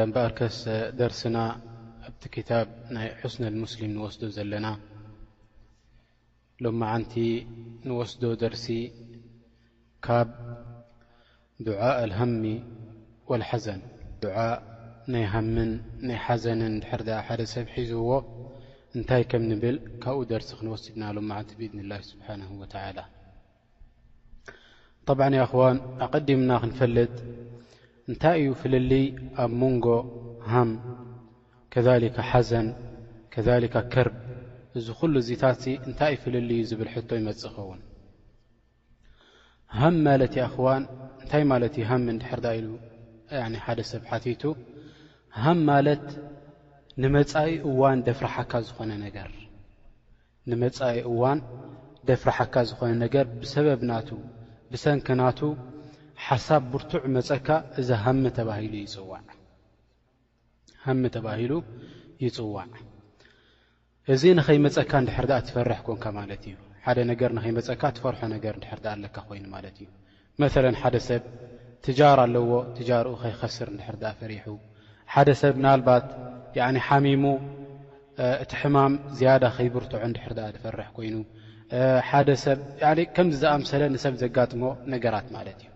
እምበኣርከስ ደርስና ኣብቲ ክታብ ናይ ሑስነል ሙስሊም ንወስዶ ዘለና ሎማዓንቲ ንወስዶ ደርሲ ካብ ዱዓእ ኣልሃሚ ወልሓዘን ዱዓእ ናይ ሃምን ናይ ሓዘንን ድሕር ድኣ ሓደ ሰብ ሒዝዎ እንታይ ከም ንብል ካብኡ ደርሲ ክንወስድ ኢና ሎማዓንቲ ብኢድንላሂ ስብሓነሁ ወተዓላ። طብዓ ኣኽዋን ኣቐዲምና ክንፈልጥ እንታይ እዩ ፍልልይ ኣብ መንጎ ሃም ከሊካ ሓዘን ከሊካ ከርብ እዚ ኩሉ እዚታት ሲ እንታይ እዩ ፍልልይ እዩ ዝብል ሕቶ ይመፅእ ይኸውን ሃም ማለት ኣኽዋን እንታይ ማለት እዩ ሃም እንድሕር ዳ ኢሉ ሓደ ሰብ ሓቲቱ ሃም ማለት ንመፃኢ እዋን ደፍራሓካ ዝኾነ ነገር ንመጻኢ እዋን ደፍርሓካ ዝኾነ ነገር ብሰበብ ናቱ፣ ብሰንኪ ናቱ፣ ሓሳብ ብርቱዕ መጸካ እዚ ሃሚ ተባሂሉ ይጽዋዕ። ሃሚ ተባሂሉ ይጽዋዕ። እዚ ንኸይመጸካ እንድሕር ደኣ ትፈርሕ ኮንካ ማለት እዩ። ሓደ ነገር ንኸይመጸካ ትፈርሖ ነገር እንድሕር ደኣ ኣለካ ኮይኑ ማለት እዩ። መሰለን ሓደ ሰብ ትጃር ኣለዎ ትጃርኡ ከይኸስር እንድሕር ድኣ ፈሪሑ ሓደ ሰብ ምናልባት ያኒ ሓሚሙ እቲ ሕማም ዝያዳ ከይብርትዖ እንድሕር ድኣ ዝፈርሕ ኮይኑ ሓደ ሰብ ያኒ ከምዚ ዝኣምሰለ ንሰብ ዘጋጥሞ ነገራት ማለት እዩ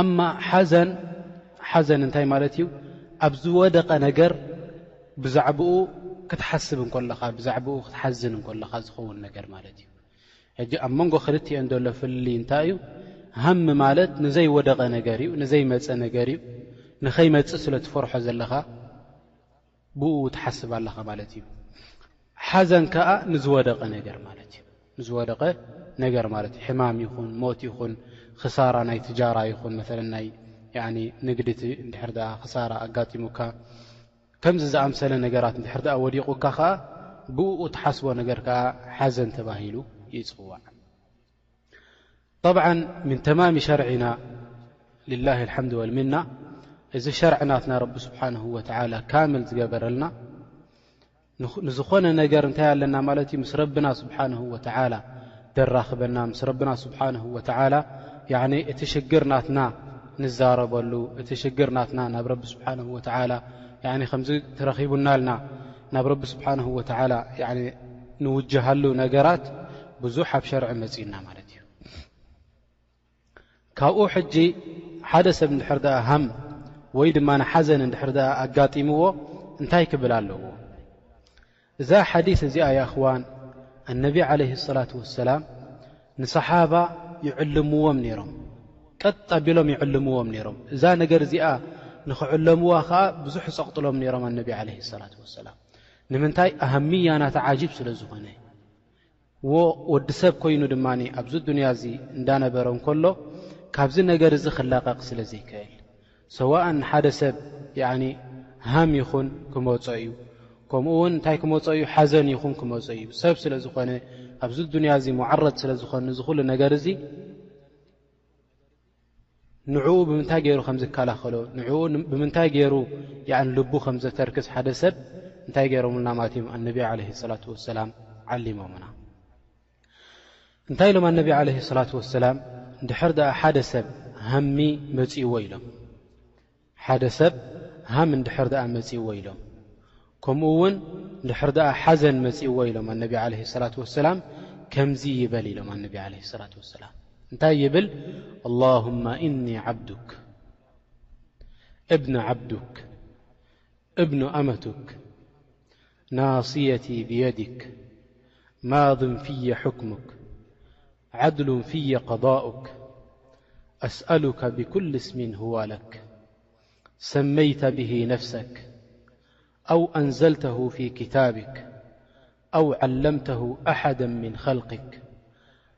ኣማ ሓዘን ሓዘን እንታይ ማለት እዩ ኣብ ዝወደቐ ነገር ብዛዕባኡ ክትሓስብ እንኮለኻ ብዛዕባኡ ክትሓዝን እንኮለኻ ዝኸውን ነገር ማለት እዩ ሕጂ ኣብ መንጎ ክልቲኤን ዘሎ ፍልልይ እንታይ እዩ? ሃም ማለት ንዘይወደቐ ነገር እዩ፣ ንዘይመጸ ነገር እዩ። ንኸይመጽእ ስለ ትፈርሖ ዘለኻ ብኡ ትሓስብ ኣለኻ ማለት እዩ። ሓዘን ከኣ ንዝወደቐ ነገር ማለት እዩ። ንዝወደቐ ነገር ማለት እዩ። ሕማም ይኹን ሞት ይኹን ክሳራ ናይ ትጃራ ይኹን መለ ናይ ንግድቲ እንድሕር ክሳራ ኣጋጢሙካ ከምዚ ዝኣምሰለ ነገራት እንድሕር ደኣ ወዲቑካ ከኣ ብእኡ ትሓስቦ ነገር ከኣ ሓዘን ተባሂሉ ይጽዋዕ። ጠብዓን ምን ተማሚ ሸርዒና ልላሂ ልሓምድ ወልሚና እዚ ሸርዒ ናትና ረቢ ስብሓንሁ ወተዓላ ካምል ዝገበረልና ንዝኾነ ነገር እንታይ ኣለና ማለት እዩ ምስ ረብና ስብሓንሁ ወተዓላ ደራኽበና ምስ ረብና ስብሓነሁ ወተዓላ ያዕኒ እቲ ሽግር ናትና ንዛረበሉ እቲ ሽግር ናትና ናብ ረቢ ስብሓነሁ ወተዓላ ያዕኒ ከምዚ ተረኺቡናልና ናብ ረቢ ስብሓነሁ ወተዓላ ያዕኒ ንውጀሃሉ ነገራት ብዙሕ ኣብ ሸርዒ መጺእና ማለት እዩ ካብኡ ሕጂ ሓደ ሰብ እንድሕር ደኣ ሃም ወይ ድማ ሓዘን እንድሕር ደኣ ኣጋጢምዎ እንታይ ክብል ኣለዎ? እዛ ሓዲስ እዚኣ ያእኽዋን ኣነቢ ዓለይሂ ሰላት ወሰላም ንሰሓባ ይዕልምዎም ነይሮም። ቀጥ ኣቢሎም ይዕልምዎም ነይሮም። እዛ ነገር እዚኣ ንኽዕለምዋ ኸዓ ብዙሕ ይጸቕጥሎም ነይሮም ኣነቢ ዓለይሂ ሰላት ወሰላም። ንምንታይ? ኣህምያና ተዓጂብ ስለ ዝኾነ። ዎ ወዲ ሰብ ኮይኑ ድማ ኣብዚ ዱንያ እዚ እንዳነበረ እንከሎ ካብዚ ነገር እዚ ክላቐቕ ስለ ዘይክእል ሰዋእ ንሓደ ሰብ ያኒ ሃም ይኹን ክመጾ እዩ ከምኡ ውን እንታይ ክመጾ እዩ ሓዘን ይኹን ክመጾ እዩ ሰብ ስለ ዝኾነ ኣብዚ ዱንያ እዚ ሙዓረድ ስለ ዝኾን ንዚ ኩሉ ነገር እዚ ንዕኡ ብምንታይ ገይሩ ከም ዝከላኸሎ ንዕኡ ብምንታይ ገይሩ ልቡ ከም ዘተርክስ ሓደ ሰብ እንታይ ገይሮምልና ማለት እዮም ኣነቢ ዓለ ሰላት ወሰላም ዓሊሞምና እንታይ ኢሎም ኣነቢ ዓለ ሰላት ወሰላም ንድሕር ድኣ ሓደ ሰብ ሃሚ መጺእዎ ኢሎም ሓደ ሰብ ሃም እንድሕር ደኣ መጺእዎ ኢሎም ከምኡ ውን እንድሕር ደኣ ሓዘን መጺእዎ ኢሎም ኣነቢ ዓለይሂ ሰላቱ ወሰላም ከምዚ ይበል ኢሎም ኣነቢ ዓለይሂ ሰላቱ ወሰላም እንታይ ይብል ኣላሁማ ኢኒ ዓብዱክ እብነ ዓብዱክ እብኑ ኣመቱክ ناصيتي بيدك ماض في حكمك عدل في قضاؤك أسألك بكل اسم هو لك سميت به نفسك أو أنزلته في كتابك أو علمته أحدا من خلقك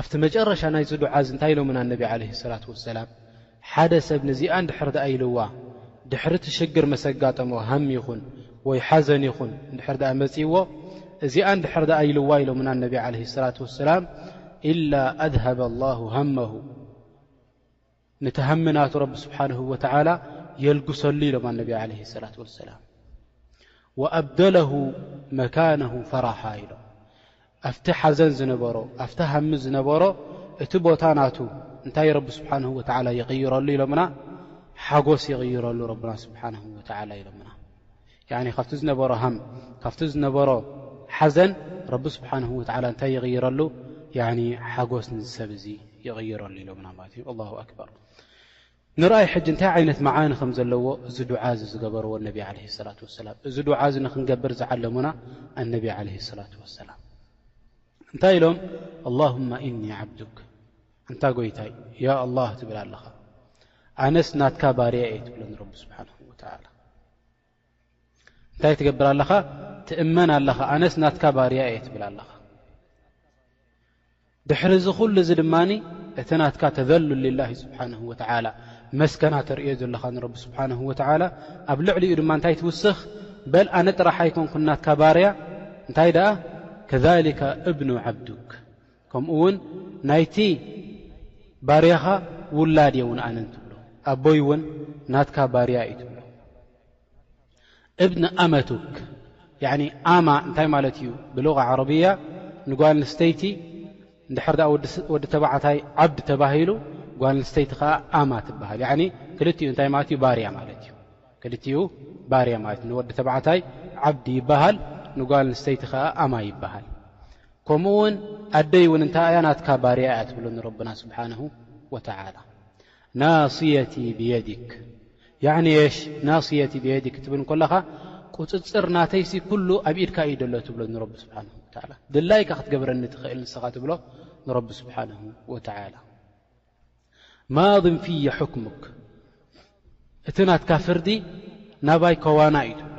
ኣብቲ መጨረሻ ናይዚ ዱዓ እዚ እንታይ ኢሎምና ኣነቢ ዓለይሂ ሰላቱ ወሰላም ሓደ ሰብ ንዚኣ እንድሕር ደኣ ኢልዋ ድሕሪ እቲ ሽግር መሰጋጠሞ ሃም ይኹን ወይ ሓዘን ይኹን እንድሕር ደኣ መጺእዎ እዚኣ እንድሕር ደኣ ኢልዋ ኢሎምና ኣነቢ ዓለይሂ ሰላቱ ወሰላም ኢላ ኣድሀበ ኣላሁ ሃመሁ ነቲ ሃሚ ናቱ ረቢ ስብሓንሁ ወተዓላ የልግሰሉ ኢሎም ኣነቢ ዓለይሂ ሰላት ወሰላም ወኣብደለሁ መካነሁ ፈራሓ ኢሎም ኣብቲ ሓዘን ዝነበሮ ኣብቲ ሃሚ ዝነበሮ እቲ ቦታ ናቱ እንታይ ረቢ ስብሓንሁ ወተዓላ ይቕይረሉ ኢሎምና ሓጎስ ይቕይረሉ ረብና ስብሓንሁ ወተዓላ ኢሎምና ያኒ ካብቲ ዝነበሮ ሃም ካብቲ ዝነበሮ ሓዘን ረቢ ስብሓንሁ ወተዓላ እንታይ ይቕይረሉ ያኒ ሓጎስ ንዚ ሰብ እዚ ይቕይረሉ ኢሎምና ማለት እዩ ኣላሁ ኣክበር ንርኣይ ሕጂ እንታይ ዓይነት መዓኒ ከም ዘለዎ እዚ ዱዓ እዚ ዝገበርዎ ነቢ ዓለ ሰላት ወሰላም እዚ ዱዓ እዚ ንክንገብር ዝዓለሙና ኣነቢ ዓለ ሰላት ወሰላም እንታይ ኢሎም ኣላሁማ እኒ ዓብዱክ እንታ ጎይታይ ያ ኣላህ ትብል ኣለኻ ኣነስ ናትካ ባርያ እየ ትብሎ ንረቢ ስብሓን ወተላ እንታይ ትገብር ኣለኻ ትእመን ኣለኻ ኣነስ ናትካ ባርያ እየ ትብል ኣለኻ ድሕሪ እዚ ኩሉ እዚ ድማ እቲ ናትካ ተዘሉ ላ ስብሓን ወተላ መስከና ተርእዮ ዘለኻ ንረቢ ስብሓን ወተላ ኣብ ልዕሊኡ ድማ እንታይ ትውስኽ በል ኣነ ጥራሕ ኣይኮንኩ ናትካ ባርያ እንታይ ደኣ ከሊከ እብኑ ዓብዱክ ከምኡውን ናይቲ ባርያኻ ውላድ እየ ውን ኣነ እንትብሎ ኣቦይ ውን ናትካ ባርያ እዩ ትብሎ እብኒ ኣመቱክ ያኒ ኣማ እንታይ ማለት እዩ ብሉቃ ዓረብያ ንጓል ንስተይቲ ንድሕር ዳኣ ወዲ ተባዕታይ ዓብድ ተባሂሉ ጓል ንስተይቲ ከዓ ኣማ ትበሃል ያኒ ክልቲኡ እንታይ ማለት እዩ ባርያ ማለት እዩ ክልቲኡ ባርያ ማለት እዩ ንወዲ ተባዕታይ ዓብዲ ይበሃል ንጓል ንስተይቲ ከዓ ኣማ ይበሃል ከምኡ ውን ኣደይ ውን እንታይ እያ ናትካ ባርያ እያ ትብሎ ንረብና ስብሓነሁ ወተዓላ ናስየቲ ብየዲክ ያዕኒ የሽ ናስየቲ ብየዲክ ክትብል እንከለኻ ቁፅፅር ናተይሲ ኩሉ ኣብ ኢድካ እዩ ደሎ ትብሎ ንረቢ ስብሓነሁ ወተዓላ ድላይካ ክትገብረኒ ትኽእል ንስኻ ትብሎ ንረቢ ስብሓነሁ ወተዓላ ማድን ፍየ ሕክሙክ እቲ ናትካ ፍርዲ ናባይ ከዋና እዩ ትብሎ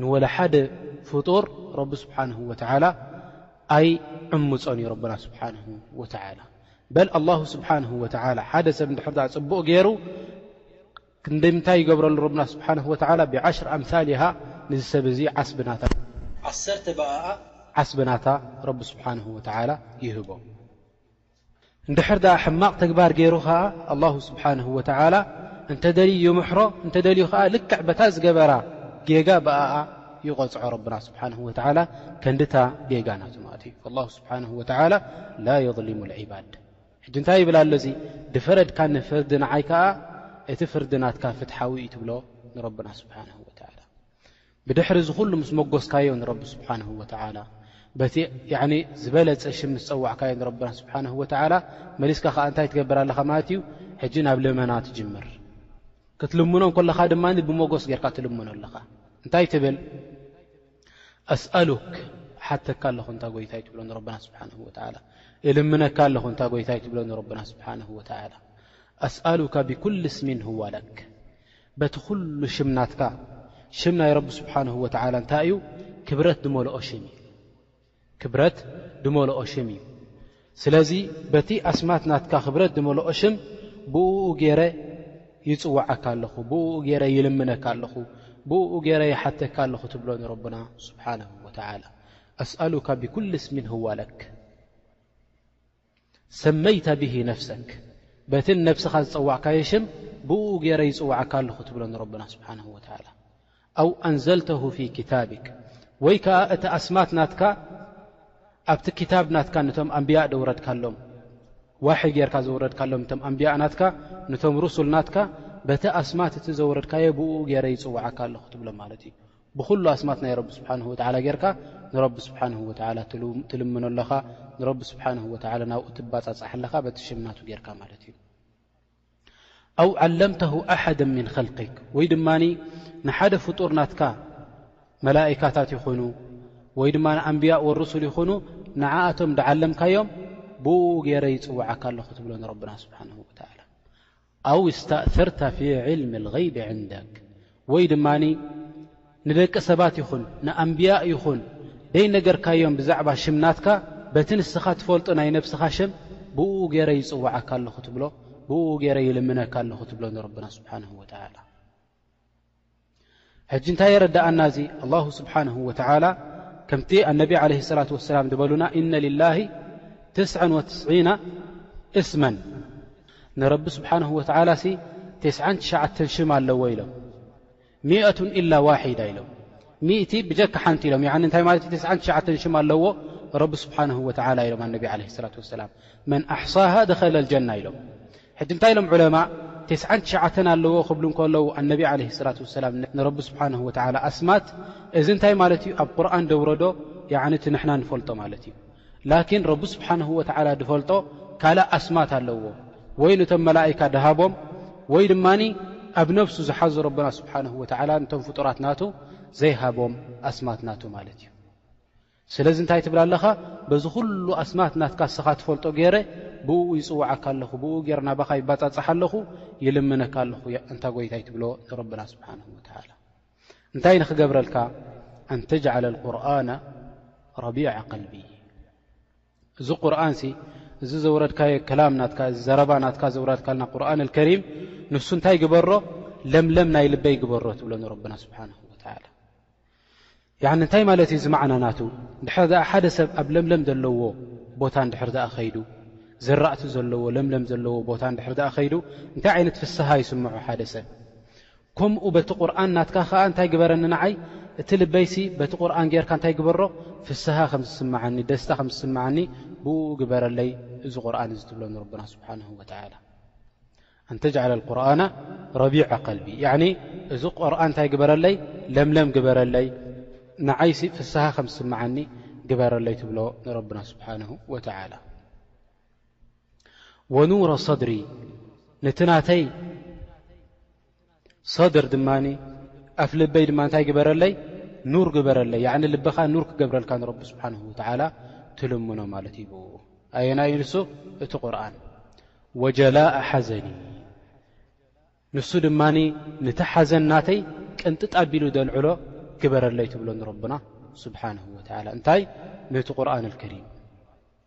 ንወላ ሓደ ፍጡር ረቢ ስብሓነሁ ወተዓላ ኣይዕምፆን እዩ ረብና ስብሓነሁ ወተዓላ። በል ኣላሁ ስብሓነሁ ወተዓላ ሓደ ሰብ እንድሕር ደኣ ፅቡቕ ገይሩ ክንደምንታይ ይገብረሉ ረብና ስብሓነሁ ወተዓላ ብዓሽር ኣምሳሊሃ ንዚ ሰብ እዚ ዓስቢ ናታ ዓሰርተ በኣኣ ዓስቢ ናታ ረቢ ስብሓነሁ ወተዓላ ይህቦ። እንድሕር ደኣ ሕማቕ ተግባር ገይሩ ከኣ ኣላሁ ስብሓነሁ ወተዓላ እንተ ደልዩ ይምሕሮ እንተ ደልዩ ከኣ ልክዕ በታ ዝገበራ ጌጋ ብኣኣ ይቐጽዖ። ረብና ስብሓነሁ ወተዓላ ከንዲታ ጌጋ ናቱ ማለት እዩ። ፈላሁ ስብሓነሁ ወተዓላ ላ የዝሊሙ ልዒባድ። ሕጂ እንታይ ይብል ኣሎ እዚ ድፈረድካኒ ፍርዲ ንዓይ ከኣ እቲ ፍርዲ ናትካ ፍትሓዊ እዩ ትብሎ ንረብና ስብሓነሁ ወተዓላ። ብድሕሪ እዚ ኩሉ ምስ ሞጎስካዮ ንረቢ ስብሓነሁ ወተዓላ በቲ ዝበለፀ ሽም ምስ ፀዋዕካዮ ንረቢ ስብሓነሁ ወተዓላ መሊስካ ከዓ እንታይ ትገብር ኣለኻ ማለት እዩ ሕጂ ናብ ልመና ትጅምር ክትልምኖ ከለኻ ድማ ብሞጎስ ጌርካ ትልምኖ ኣለኻ እንታይ ትብል ኣስኣሉክ ሓተካ ኣለኹ እንታ ጎይታይ ትብሎ ንረብና ስብሓነሁ ወተዓላ እልምነካ ኣለኹ እንታ ጎይታይ ትብሎ ንረብና ስብሓነሁ ወተዓላ ኣስኣሉካ ብኩል ስሚን ሁዋ ለክ በቲ ኩሉ ሽም ናትካ ሽም ናይ ረቢ ስብሓነሁ ወተዓላ እንታይ እዩ ክብረት ድመልኦ ሽም እዩ ክብረት ድመልኦ ሽም እዩ ስለዚ በቲ ኣስማት ናትካ ክብረት ድመልኦ ሽም ብእኡ ገይረ ይፅዋዓካ ኣለኹ ብእኡ ገይረ ይልምነካ ኣለኹ ብእኡ ገይረ ይሓተካ ኣለኹ ትብሎ ንረብና ስብሓነሁ ወተዓላ ኣስኣሉካ ብኩል ስሚን ህዋ ለክ ሰመይተ ብሂ ነፍሰክ በቲ ንነብስኻ ዝጸዋዕካዮ ሽም ብእኡ ገይረ ይጽውዓካ ኣለኹ ትብሎ ንረብና ስብሓንሁ ወተዓላ ኣው ኣንዘልተሁ ፊ ክታብክ ወይ ከኣ እቲ ኣስማት ናትካ ኣብቲ ክታብ ናትካ ነቶም ኣንብያእ ደውረድካሎም ዋሒ ጌርካ ዘውረድካሎም እቶም ኣንብያእ ናትካ ነቶም ሩሱል ናትካ በቲ ኣስማት እቲ ዘውረድካዮ ብእኡ ገይረ ይጽውዓካ ኣለኹ ትብሎ ማለት እዩ ብኹሉ ኣስማት ናይ ረቢ ስብሓነሁ ወተዓላ ጌርካ ንረቢ ስብሓነሁ ወተዓላ ትልምኖ ኣለኻ፣ ንረቢ ስብሓነሁ ወተዓላ ናብኡ ትባጻጻሕ ኣለኻ፣ በቲ ሽም ናቱ ጌርካ ማለት እዩ። ኣው ዓለምተሁ ኣሓደ ሚን ኸልቂክ ወይ ድማ ንሓደ ፍጡር ናትካ መላኢካታት ይኹኑ ወይ ድማ ኣንብያእ ወሩሱል ይኹኑ ንዓኣቶም ድዓለምካዮም ብኡኡ ጌረ ይጽውዓካ ኣለኹ ትብሎ ንረብና ስብሓነሁ ወተዓላ። ኣው እስተእሰርተ ፊ ዕልሚ ልገይቢ ዕንደክ ወይ ድማ ንደቂ ሰባት ይኹን ንኣንብያእ ይኹን ደይነገርካዮም ብዛዕባ ሽም ናትካ በቲ ንስኻ ትፈልጦ ናይ ነብስኻ ሸም ብእኡ ገይረ ይፅዋዓካ ኣለኹ ትብሎ ብእኡ ገይረ ይልምነካ ኣለኹ ትብሎ ንረብና ስብሓንሁ ወተዓላ ሕጂ እንታይ የረዳኣና እዚ ኣላሁ ስብሓንሁ ወተዓላ ከምቲ ኣነቢ ዓለህ ሰላት ወሰላም ዝበሉና እነ ልላሂ ትስዐን ወትስዒና እስመን ንረቢ ስብሓንሁ ወተዓላ ሲ ትስዓን ትሽዓተን ሽም ኣለዎ ኢሎም ሚእቱን ኢላ ዋሒዳ ኢሎም ሚእቲ ብጀካ ሓንቲ ኢሎም ኒ እንታይ ማለት እዩ ትስዓን ትሽዓተን ሽም ኣለዎ ረቢ ስብሓንሁ ወተዓላ ኢሎም ኣነቢ ዓለ ሰላት ወሰላም መን ኣሕሳሃ ደኸለል ጀና ኢሎም ሕጂ እንታይ ኢሎም ዑለማእ ቴስዓን ትሽዓተን ኣለዎ ክብሉ እንከለዉ ኣነቢ ዓለይሂ ሰላቱ ወሰላም ንረቢ ስብሓነሁ ወተዓላ ኣስማት እዚ እንታይ ማለት እዩ ኣብ ቁርኣን ደውረዶ ያዕኒ እቲ ንሕና ንፈልጦ ማለት እዩ ላኪን ረቢ ስብሓነሁ ወተዓላ ድፈልጦ ካልእ ኣስማት ኣለዎ ወይ ነቶም መላኢካ ድሃቦም ወይ ድማ ኣብ ነብሱ ዝሓዞ ረብና ስብሓነሁ ወተዓላ ነቶም ፍጡራት ናቱ ዘይሃቦም ኣስማት ናቱ ማለት እዩ ስለዚ እንታይ ትብል ኣለኻ በዚ ኩሉ ኣስማት ናትካ እስኻ ትፈልጦ ጌረ ብእኡ ይጽውዓካ ኣለኹ ብእኡ ጌረ ናባኻ ይባጻጻሕ ኣለኹ ይልምነካ ኣለኹ ኣንታ ጎይታይ ትብሎ ንረብና ስብሓንሁ ወተዓላ እንታይ ንኽገብረልካ ኣንተጅዓለ ልቁርኣነ ረቢዓ ቀልቢ እዚ ቁርን እዚ ዘውረድካዮ ከላም ናትካ እዚ ዘረባ ናትካ ዘውረድካልና ቁርን ልከሪም ንሱ እንታይ ግበሮ ለምለም ናይ ልበይ ግበሮ ትብሎ ንረብና ስብሓን ወተላ ያኒ እንታይ ማለት እዩ እዚ ማዕና ናቱ እንድሕር ደኣ ሓደ ሰብ ኣብ ለምለም ዘለዎ ቦታ እንድሕር ደኣ ከይዱ ዘራእቲ ዘለዎ ለምለም ዘለዎ ቦታ እንድሕር ደኣ ከይዱ እንታይ ዓይነት ፍስሃ ይስምዖ ሓደ ሰብ ከምኡ በቲ ቁርን ናትካ ከኣ እንታይ ግበረኒ ንዓይ እቲ ልበይሲ በቲ ቁርን ጌርካ እንታይ ግበሮ ፍስሃ ከም ዝስምዓኒ ደስታ ከም ዝስምዓኒ ብእኡ ግበረለይ እዚ ቁርን እዚ ትብሎ ንረብና ስብሓን ወተዓላ ኣን ተጅዓለ ኣልቁርኣነ ረቢዐ ቀልቢ ያዕኒ እዚ ቁርኣን እንታይ ግበረለይ ለምለም ግበረለይ ንዓይሲ ፍስሃ ከም ዝስምዓኒ ግበረለይ ትብሎ ንረብና ስብሓነሁ ወተዓላ ወኑረ ሰድሪ ነቲ ናተይ ሶድር ድማ ኣፍ ልበይ ድማ እንታይ ግበረለይ ኑር ግበረለይ ያዕኒ ልብኻ ኑር ክገብረልካ ንረቢ ስብሓንሁ ወተዓላ ትልምኖ ማለት እዩ ብኡ ኣየናይ እዩ ንሱ እቲ ቁርን ወጀላእ ሓዘኒ ንሱ ድማ ንቲ ሓዘን ናተይ ቅንጥጥ ኣቢሉ ደልዕሎ ግበረለይ ትብሎ ንረብና ስብሓንሁ ወተዓላ እንታይ ነቲ ቁርን ኣልከሪም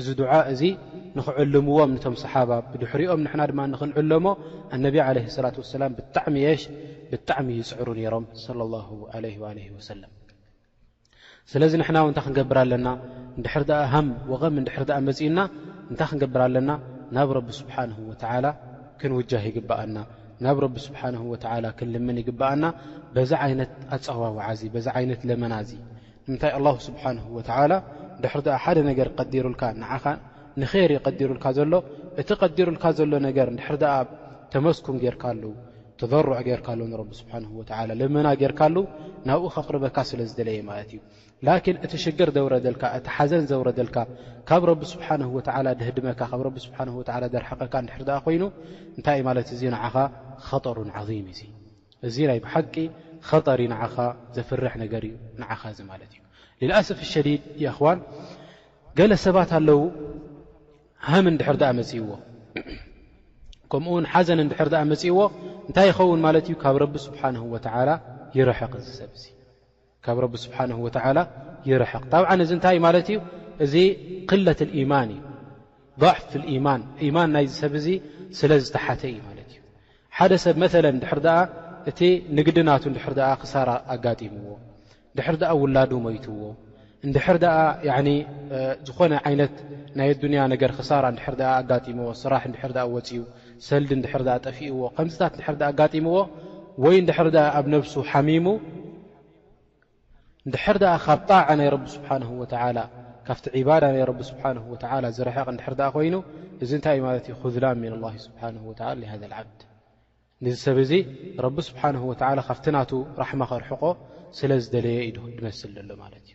እዚ ዱዓ እዚ ንኽዕልምዎም ንቶም ሰሓባ ብድሕሪኦም ንሕና ድማ ንኽንዕለሞ ኣነቢ ዓለይሂ ሰላቱ ወሰላም ብጣዕሚ የሽ ብጣዕሚ ይፅዕሩ ነይሮም ሰለሏሁ ዓለይሂ ወኣሊሂ ወሰለም። ስለዚ ንሕና እውን እንታይ ክንገብር ኣለና እንድሕር ደኣ ሃም ወገም እንድሕር ደኣ መፂኡና እንታይ ክንገብር ኣለና ናብ ረቢ ስብሓነሁ ወተዓላ ክንውጃህ ይግበኣና ናብ ረቢ ስብሓነሁ ወተዓላ ክንልምን ይግበኣና በዚ ዓይነት ኣፀዋውዓ እዚ በዚ ዓይነት ለመና እዚ ንምንታይ ኣላሁ ስብሓነሁ ወተዓላ ድሕሪ ድኣ ሓደ ነገር ቀዲሩልካ ንዓኻ ንኼር እዩ ቀዲሩልካ ዘሎ እቲ ቀዲሩልካ ዘሎ ነገር ድሕሪ ድኣ ተመስኩን ጌርካሉ ተደሩዕ ጌርካሉ ንረቢ ስብሓነሁ ወተዓላ ልመና ጌርካሉ ናብኡ ከቕርበካ ስለ ዝደለየ ማለት እዩ ላኪን እቲ ሽግር ዘውረደልካ እቲ ሓዘን ዘውረደልካ ካብ ረቢ ስብሓነሁ ወተዓላ ደህድመካ ካብ ረቢ ስብሓነሁ ወተዓላ ደርሕቐካ ድሕሪ ድኣ ኮይኑ እንታይ ማለት እዚ ንዓኻ ኸጠሩን ዓዚም እዩ እዚ ናይ ብሓቂ ኸጠር እዩ ንዓኻ ዘፍርሕ ነገር እዩ ንዓኻ እዚ ማለት እዩ ሊልኣስፍ ሸዲድ የእኽዋን ገለ ሰባት ኣለዉ ሃም እንድሕር ድኣ መጺእዎ ከምኡ ውን ሓዘን እንድሕር ድኣ መጺእዎ እንታይ ይኸውን ማለት እዩ ካብ ረቢ ስብሓንሁ ወተዓላ ይርሕቕ እዚ ሰብ እዚ ካብ ረቢ ስብሓነሁ ወተዓላ ይርሕቕ። ጣብዓን እዚ እንታይ ማለት እዩ? እዚ ክለት ልኢማን እዩ። ضዕፍ ልኢማን፣ ኢማን ናይዚ ሰብ እዚ ስለ ዝተሓተ እዩ ማለት እዩ። ሓደ ሰብ መለ ድሕር ደኣ እቲ ንግዲ ናቱ ድሕር ደኣ ክሳራ ኣጋጢምዎ፣ ድሕር ደኣ ውላዱ ሞይትዎ፣ እንድሕር ደኣ ዝኾነ ዓይነት ናይ ኣዱንያ ነገር ክሳራ እንድሕር ደኣ ኣጋጢምዎ፣ ስራሕ እንድሕር ደኣ ወፂኡ፣ ሰልዲ እንድሕር ደኣ ጠፊእዎ፣ ከምዚታት እንድሕር ደኣ ኣጋጢምዎ፣ ወይ እንድሕር ደኣ ኣብ ነብሱ ሓሚሙ፣ እንድሕር ደኣ ካብ ጣዓ ናይ ረቢ ስብሓነሁ ወተዓላ፣ ካብቲ ዒባዳ ናይ ረቢ ስብሓነሁ ወተዓላ ዝርሕቕ እንድሕር ደኣ ኮይኑ፣ እዚ እንታይ እዩ ማለት እዩ? ኹዝላን ሚን ኣላሂ ስብሓነሁ ወተዓላ ሊሃዛ ልዓብድ። ንዚ ሰብ እዚ ረቢ ስብሓነሁ ወተዓላ ካብቲ ናቱ ራሕማ ከርሕቆ ስለ ዝደለየ እዩ ድመስል ደሎ ማለት እዩ።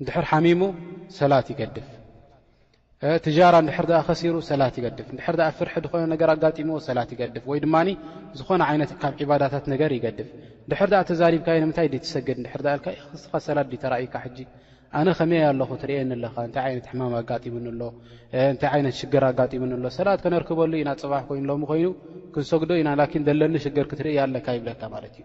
እንድሕር ሓሚሙ ሰላት ይገድፍ፣ ትጃራ እንድሕር ድኣ ከሲሩ ሰላት ይገድፍ፣ እንድሕር ድኣ ፍርሒ ዝኾነ ነገር ኣጋጢምዎ ሰላት ይገድፍ፣ ወይ ድማ ዝኾነ ዓይነት ካብ ዒባዳታት ነገር ይገድፍ። እንድሕር ድኣ ተዛሪብካዮ ንምንታይ ድዩ ትሰግድ እንድሕር ድኣ ኢልካ እስኻ ሰላት ድዩ ተራእዩካ ሕጂ ኣነ ከመይ ኣለኹ ትርእየኒ ኣለኻ እንታይ ዓይነት ሕማም ኣጋጢሙኒ ኣሎ እንታይ ዓይነት ሽግር ኣጋጢሙኒ ኣሎ ሰላት ከነርክበሉ ኢና ፅባሕ ኮይኑ ሎሚ ኮይኑ ክንሰግዶ ኢና ላኪን ዘለኒ ሽግር ክትርእይ ኣለካ ይብለካ ማለት እዩ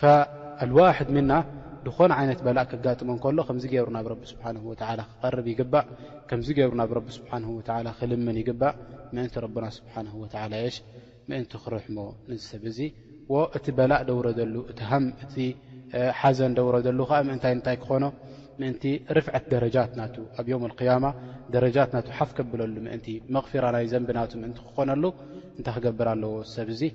ፈልዋሕድ ምና ዝኾነ ዓይነት በላእ ከጋጥሞ እንከሎ ከምዚ ገይሩ ናብ ረቢ ስብሓነሁ ወተዓላ ክቐርብ ይግባእ። ከምዚ ገይሩ ናብ ረቢ ስብሓነሁ ወተዓላ ክልምን ይግባእ። ምእንቲ ረብና ስብሓነሁ ወተዓላ የሽ ምእንቲ ክርሕሞ ነዚ ሰብ እዚ። ወእቲ በላእ ደውረደሉ እቲ ሃም እቲ ሓዘን ደውረደሉ ከኣ ምእንታይ እንታይ ክኾኖ ምእንቲ ርፍዐት ደረጃት ናቱ ኣብ የውም ኣልቅያማ ደረጃት ናቱ ሓፍ ከብለሉ ምእንቲ መቕፊራ ናይ ዘንቢ ናቱ ምእንቲ ክኾነሉ እንታይ ክገብር ኣለዎ እዚ ሰብ እዚ።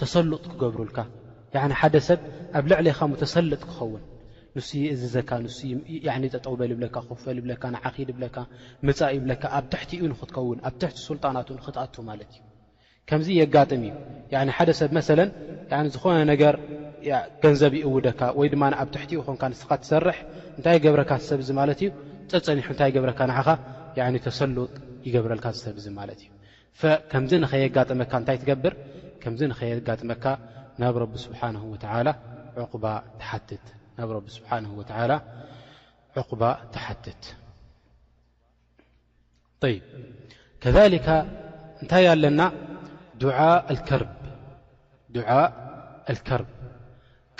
ተሰሉጥ ክገብሩልካ ያኒ ሓደ ሰብ ኣብ ልዕሌኻ ሙተሰልጥ ክኸውን ንሱ ይእዝዘካ ንሱ ያኒ ጠጠው በል ይብለካ ኮፍ በል ይብለካ ንዓ ኪድ ይብለካ ምጻእ ይብለካ ኣብ ትሕቲኡ ንኽትከውን ኣብ ትሕቲ ሱልጣናቱ ንኽትኣቱ ማለት እዩ ከምዚ የጋጥም እዩ ያኒ ሓደ ሰብ መሰለን ያኒ ዝኾነ ነገር ገንዘብ ይእውደካ ወይ ድማ ኣብ ትሕቲኡ ኮንካ ንስኻ ትሰርሕ እንታይ ይገብረካ ዝሰብ እዚ ማለት እዩ ጸጸኒሑ እንታይ ይገብረካ ንዓኻ ያኒ ተሰሉጥ ይገብረልካ ዝሰብ እዚ ማለት እዩ ፈ ከምዚ ንኸየጋጥመካ እንታይ ትገብር? ከምዚ ንኸየጋጥመካ ናብ ረቢ ስብሓነሁ ወተዓላ ዑቕባ ትሓትት። ናብ ረቢ ስብሓነሁ ወተዓላ ዑቕባ ትሓትት። ጠይብ ከዛሊካ እንታይ ኣለና? ዱዓእ ኣልከርብ፣ ዱዓእ ኣልከርብ።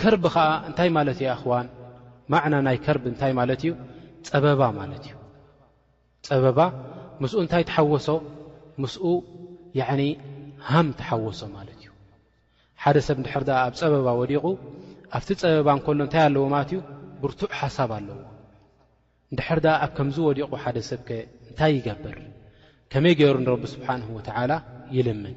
ከርብ ኸዓ እንታይ ማለት እዩ? ኣኽዋን ማዕና ናይ ከርብ እንታይ ማለት እዩ? ጸበባ ማለት እዩ። ጸበባ ምስኡ እንታይ ተሓወሶ ምስኡ ያዕኒ ሃም ተሓወሶ ማለት እዩ። ሓደ ሰብ እንድሕር ደኣ ኣብ ጸበባ ወዲቑ ኣብቲ ጸበባ እንከሎ እንታይ ኣለዎ ማለት እዩ ብርቱዕ ሓሳብ ኣለዎ። እንድሕር ደኣ ኣብ ከምዚ ወዲቑ ሓደ ሰብከ እንታይ ይገብር ከመይ ገይሩ ንረቢ ስብሓንሁ ወተዓላ ይልምን?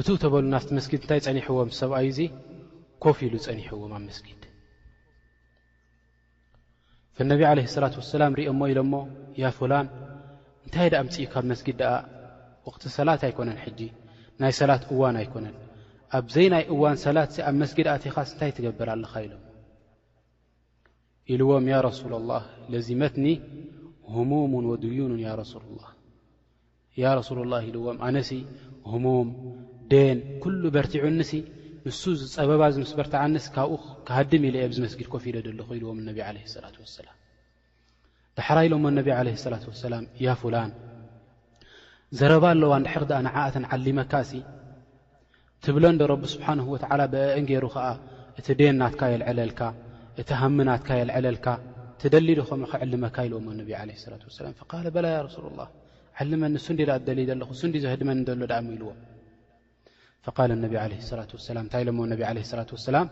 እትው ተበሉ ናፍቲ መስጊድ እንታይ ጸኒሕዎም እቲ ሰብኣይ እዚ ኮፍ ኢሉ ጸኒሕዎም ኣብ መስጊድ ፈነቢ ዓለህ ሰላት ወሰላም ርኦሞ ኢሎ እሞ ያ ፉላን እንታይ ደኣ ምጽኡ ካብ መስጊድ ደኣ ወቕቲ ሰላት ኣይኮነን ሕጂ ናይ ሰላት እዋን ኣይኮነን ኣብዘይ ናይ እዋን ሰላት ኣብ መስጊድ ኣቲኻስ እንታይ ትገብር ኣለኻ ኢሎሞ ኢልዎም ያ ረሱላ ላህ ለዚመትኒ ህሙሙን ወድዩኑን ያ ረሱሉ ላህ ያ ረሱሉላህ ኢልዎም ኣነሲ ህሙም ደየን ኩሉ በርቲዑኒሲ ንሱ ዝፀበባ እዚ ምስ በርትዓኒስ ካብኡ ክሃድም ኢለ እየ ኣብዚ መስጊድ ኮፍ ኢለ ዘለኹ ኢልዎም ነቢ ዓለ ሰላት ወሰላም ዳሕራ ኢሎሞ ነቢ ዓለ ሰላት ወሰላም ያ ፉላን ዘረባ ኣለዋ እንድሕር ድኣ ንዓእተን ዓሊመካሲ ትብለን ዶ ረቢ ስብሓነሁ ወተዓላ ብእኤን ገይሩ ከኣ እቲ ዴን ናትካ የልዕለልካ እቲ ሃሚ ናትካ የልዕለልካ ትደሊ ዶ ከምኡ ክዕልመካ ኢልዎሞ ነቢ ዓለይሂ ሰላቱ ወሰላም ፈቃለ በላ ያ ረሱሉላህ ዓልመኒ እሱ እንድዩ ደኣ ዝደሊ ዘለኹ እሱ እንድዩ ዘህድመኒ ዘሎ ደኣ እሞ ኢልዎ ፈቃለ ነቢ ዓለይሂ ሰላቱ ወሰላም እንታይ ኢሎሞ ነቢ ዓለይሂ ሰላቱ ወሰላም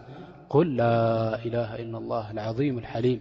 ቁል ላኢላሃ ኢለላህ ልዓዚም ልሓሊም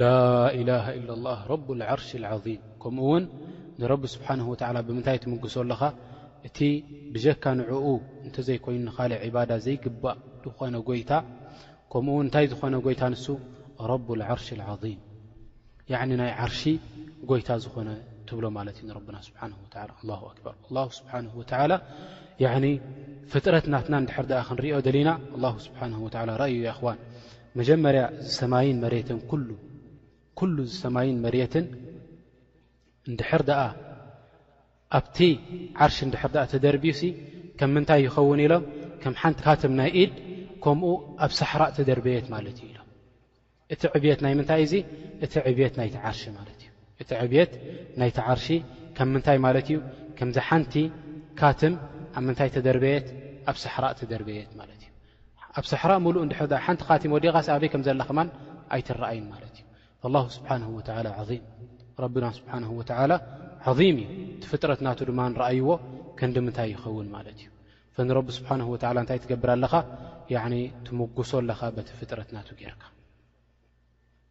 ላኢላሃ ኢላላህ ረቡል ዓርሺል ዓዚም ከምኡ ውን ንረቢ ስብሓነሁ ወተዓላ ብምንታይ ትምግሶ ኣለኻ እቲ ብጀካ ንዕኡ እንተዘይኮይኑ ንኻልእ ዒባዳ ዘይግባእ ዝኾነ ጎይታ ከምኡ ውን እንታይ ዝኾነ ጎይታ ንሱ ረቡል ዓርሺል ዓዚም ያዕኒ ናይ ዓርሺ ጎይታ ዝኾነ ትብሎ ማለት እዩ ንረብና ስብሓን ወላ ኣላሁ ኣክበር ኣላ ስብሓን ወተላ ፍጥረት ናትና ንድሕር ድኣ ክንሪኦ ደሊና ኣላ ስብሓን ወላ ረኣዩ የኣኽዋን መጀመርያ እዚ ሰማይን መሬትን ኩሉ ኩሉ እዚ ሰማይን መሬትን እንድሕር ደኣ ኣብቲ ዓርሽ እንድሕር ደኣ ተደርብዩሲ ከም ምንታይ ይኸውን ኢሎም ከም ሓንቲ ካትም ናይ ኢድ ከምኡ ኣብ ሳሕራእ ተደርበየት ማለት እዩ ኢሎም እቲ ዕብት ናይ ምንታይ እዚ እቲ ዕብት ናይ ዓርሽ ማለት እዩ እቲ ዕብት ናይ ዓርሺ ከም ምንታይ ማለት እዩ ከምዚ ሓንቲ ካትም ኣብ ምንታይ ተደርበየት ኣብ ሳሕራእ ተደርበየት ማለት እዩ ኣብ ሳሕራ ሙሉእ እንድሕር ድኣ ሓንቲ ካቲም ወዲቓስ ኣበይ ከም ዘላ ከማን ኣይትረኣይን ማለት እዩ ኣላሁ ስብሓንሁ ወተዓላ ዓዚም ረብና ስብሓንሁ ወተዓላ ዓዚም እዩ እቲ ፍጥረት ናቱ ድማ ንረኣይዎ ከንዲ ምንታይ ይኸውን ማለት እዩ ፈንረቢ ስብሓንሁ ወተዓላ እንታይ ትገብር ኣለኻ ያዕኒ ትምጉሶ ኣለኻ በቲ ፍጥረት ናቱ ጌርካ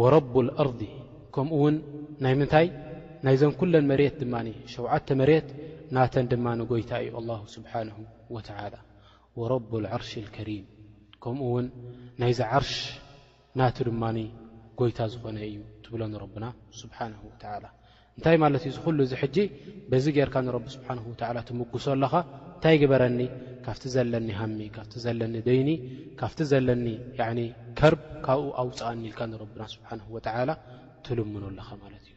ወረቡ ኣልኣርዲ ከምኡ ውን ናይ ምንታይ ናይዘን ኩለን መሬት ድማ ሸውዓተ መሬት ናተን ድማ ጎይታ እዩ ኣላሁ ስብሓንሁ ወተዓላ ወረቡ ኣልዓርሽ ኣልከሪም ከምኡ ውን ናይዚ ዓርሽ ናቱ ድማ ጎይታ ዝኾነ እዩ ትብሎ ንረብና ስብሓንሁ ወተዓላ እንታይ ማለት እዩ ዝኩሉ እዚ ሕጂ በዚ ጌርካ ንረቢ ስብሓንሁ ወተዓላ ትምጉሶ ኣለኻ እንታይ ግበረኒ ካብቲ ዘለኒ ሃሚ ካብቲ ዘለኒ ደይኒ ካብቲ ዘለኒ ከርብ ካብኡ ኣውፃኣኒ ኢልካ ንረብና ስብሓንሁ ወተዓላ ትልምኖ ኣለኻ ማለት እዩ